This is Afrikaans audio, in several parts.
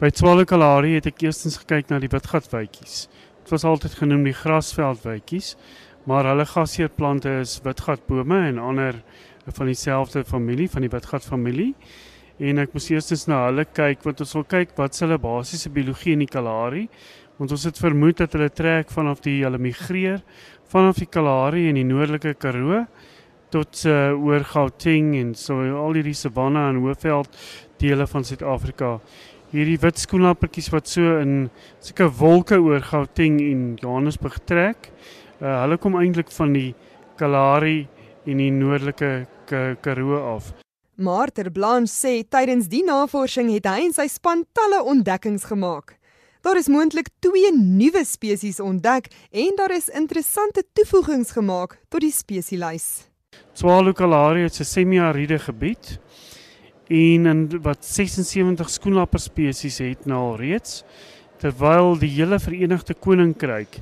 By Tswalo Kalahari het ek eerstens gekyk na die witgatwytjies. Dit was altyd genoem die grasveldwytjies, maar hulle gasheerplante is witgatbome en ander van dieselfde familie van die witgatfamilie. En ek moes eerstens na hulle kyk want ons wil kyk wat se hulle basiese biologie in die Kalahari want ons het vermoed dat hulle trek vanaf die hulle migreer vanaf die Kalahari in die noordelike Karoo tot uh, oor Gauteng en so al hierdie savanne en hoëveld dele van Suid-Afrika. Hierdie wit skoenlappertjies wat so in sulke wolke oor Gauteng en Johannesburg trek. Uh, hulle kom eintlik van die Kalahari en die noordelike Karoo af. Maar Terblanche sê tydens die navorsing het hy en sy span talle ontdekkings gemaak. Daar is moontlik twee nuwe spesies ontdek en daar is interessante toevoegings gemaak tot die spesielys. Swalo Kalahari is 'n semi-ariede gebied en in wat 76 skoenlapper spesies het nou al reeds terwyl die hele Verenigde Koninkryk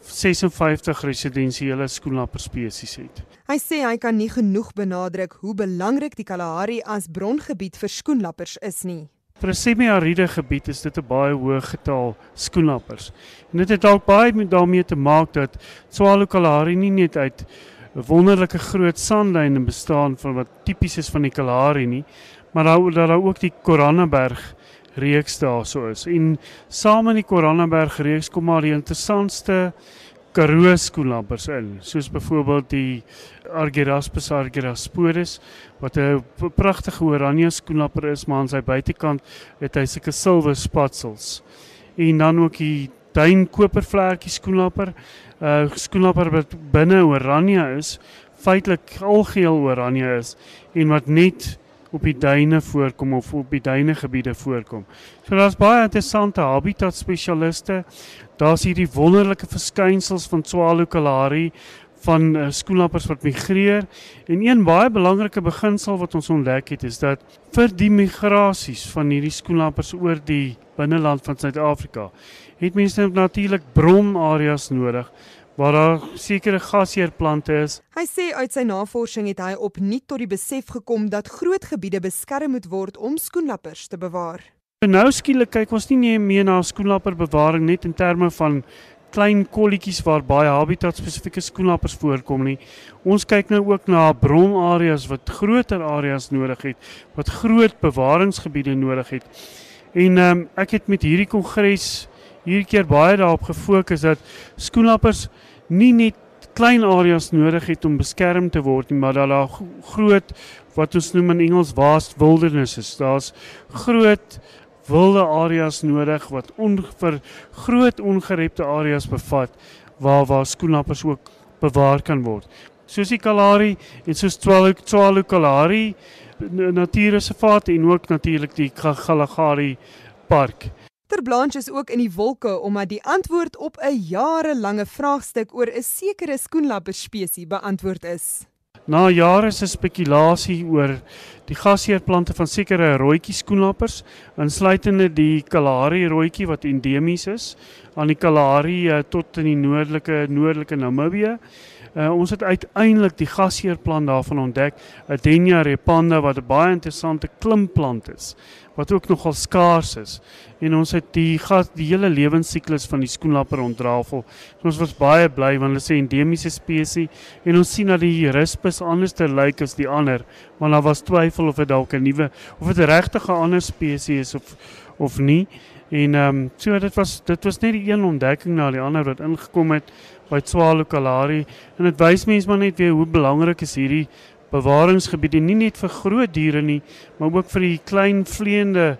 56 residensiële skoenlapper spesies het. Hy sê hy kan nie genoeg benadruk hoe belangrik die Kalahari as brongebied vir skoenlappers is nie. Vir 'n semi-ariede gebied is dit 'n baie hoë getal skoenlappers. En dit het dalk baie daarmee te maak dat Swalo Kalahari nie net uit 'n wonderlike groot sandlyne bestaan van wat tipies is van die Kalahari nie, maar daar daar ook die Korannaberg reeks daarso is. En saam in die Korannaberg reeks kom maar die interessantste Karoo skoenlappers in, soos byvoorbeeld die Argyraspis argyrasporus wat 'n pragtige oranje skoenlapper is, maar aan sy buitekant het hy sulke silwer spatsels. En dan ook die duin kopervlekkie skoenlapper, 'n uh, skoenlapper wat binne oranje is, feitelik algeheel oranje is en wat net op die duine voorkom of op die duine gebiede voorkom. So daar's baie interessante habitat spesialiste. Daar's hierdie wonderlike verskynsels van Swalo Kalahari van uh, skoenlappers wat migreer en een baie belangrike beginsel wat ons ontdek het is dat vir die migrasies van hierdie skoenlappers oor die binneland van Suid-Afrika het mense natuurlik bronareas nodig waar daar sekere gasheerplante is. Hy sê uit sy navorsing het hy opnuut tot die besef gekom dat groot gebiede beskerm moet word om skoenlappers te bewaar. Nou skielik kyk ons nie meer na skoenlapperbewaring net in terme van klein kolletjies waar baie habitat spesifieke skoenlappers voorkom nie. Ons kyk nou ook na bronareas wat groter areas nodig het, wat groot bewaringsgebiede nodig het. En ehm um, ek het met hierdie kongres hierdie keer baie daarop gefokus dat skoenlappers nie net klein areas nodig het om beskerm te word nie, maar dat daar groot wat ons noem in Engels vast wilderness is. Daar's groot wilde areas nodig wat ongeveer groot ongerepte areas bevat waar waar skoenlappers ook bewaar kan word. Soos die Kalahari en soos Tswalo Tswalo Kalahari natuurreservaat en ook natuurlik die Kalahari park. Ter Blanche is ook in die wolke omdat die antwoord op 'n jarelange vraagstuk oor 'n sekere skoenlapper spesies beantwoord is. Na jare se spekulasie oor die gasheerplante van sekere rooitjie skoenlappers, insluitende die Kalahari rooitjie wat endemies is aan die Kalahari uh, tot in die noordelike noordelike Namibië. Uh, ons het uiteindelik die gasheerplant daarvan ontdek, Adenia repanda wat 'n baie interessante klimplant is wat ook nogal skaars is. En ons het die gas die hele lewensiklus van die skoenlapper ontrafel. Ons was baie bly want hulle sê endemiese spesies en ons sien dat die Rispus anders te lyk as die ander, want daar was twyfel of dit dalk 'n nuwe of dit regtig 'n ander spesies is of of nie. En ehm um, so dit was dit was net die een ontdekking na die ander wat ingekom het by Tswalo Kalahari en dit wys mense maar net weer hoe belangrik is hierdie bewaringsgebiede nie net vir groot diere nie, maar ook vir die klein vleiende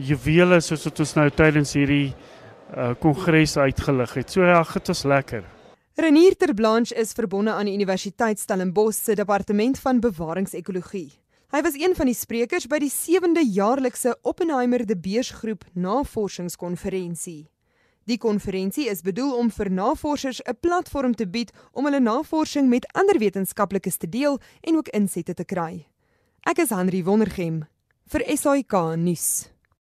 juwele soos wat ons nou tydens hierdie uh, kongres uh, uitgelig het. So ja, dit was lekker. Renier ter Blanche is verbonde aan die Universiteit Stellenbosch se departement van bewaringsekologie. Hy was een van die sprekers by die 7de jaarlikse Oppenheimer de Beers groep navorsingskonferensie. Die konferensie is bedoel om vir navorsers 'n platform te bied om hulle navorsing met ander wetenskaplikes te deel en ook insette te kry. Ek is Henry Wondergem vir SAK nuus.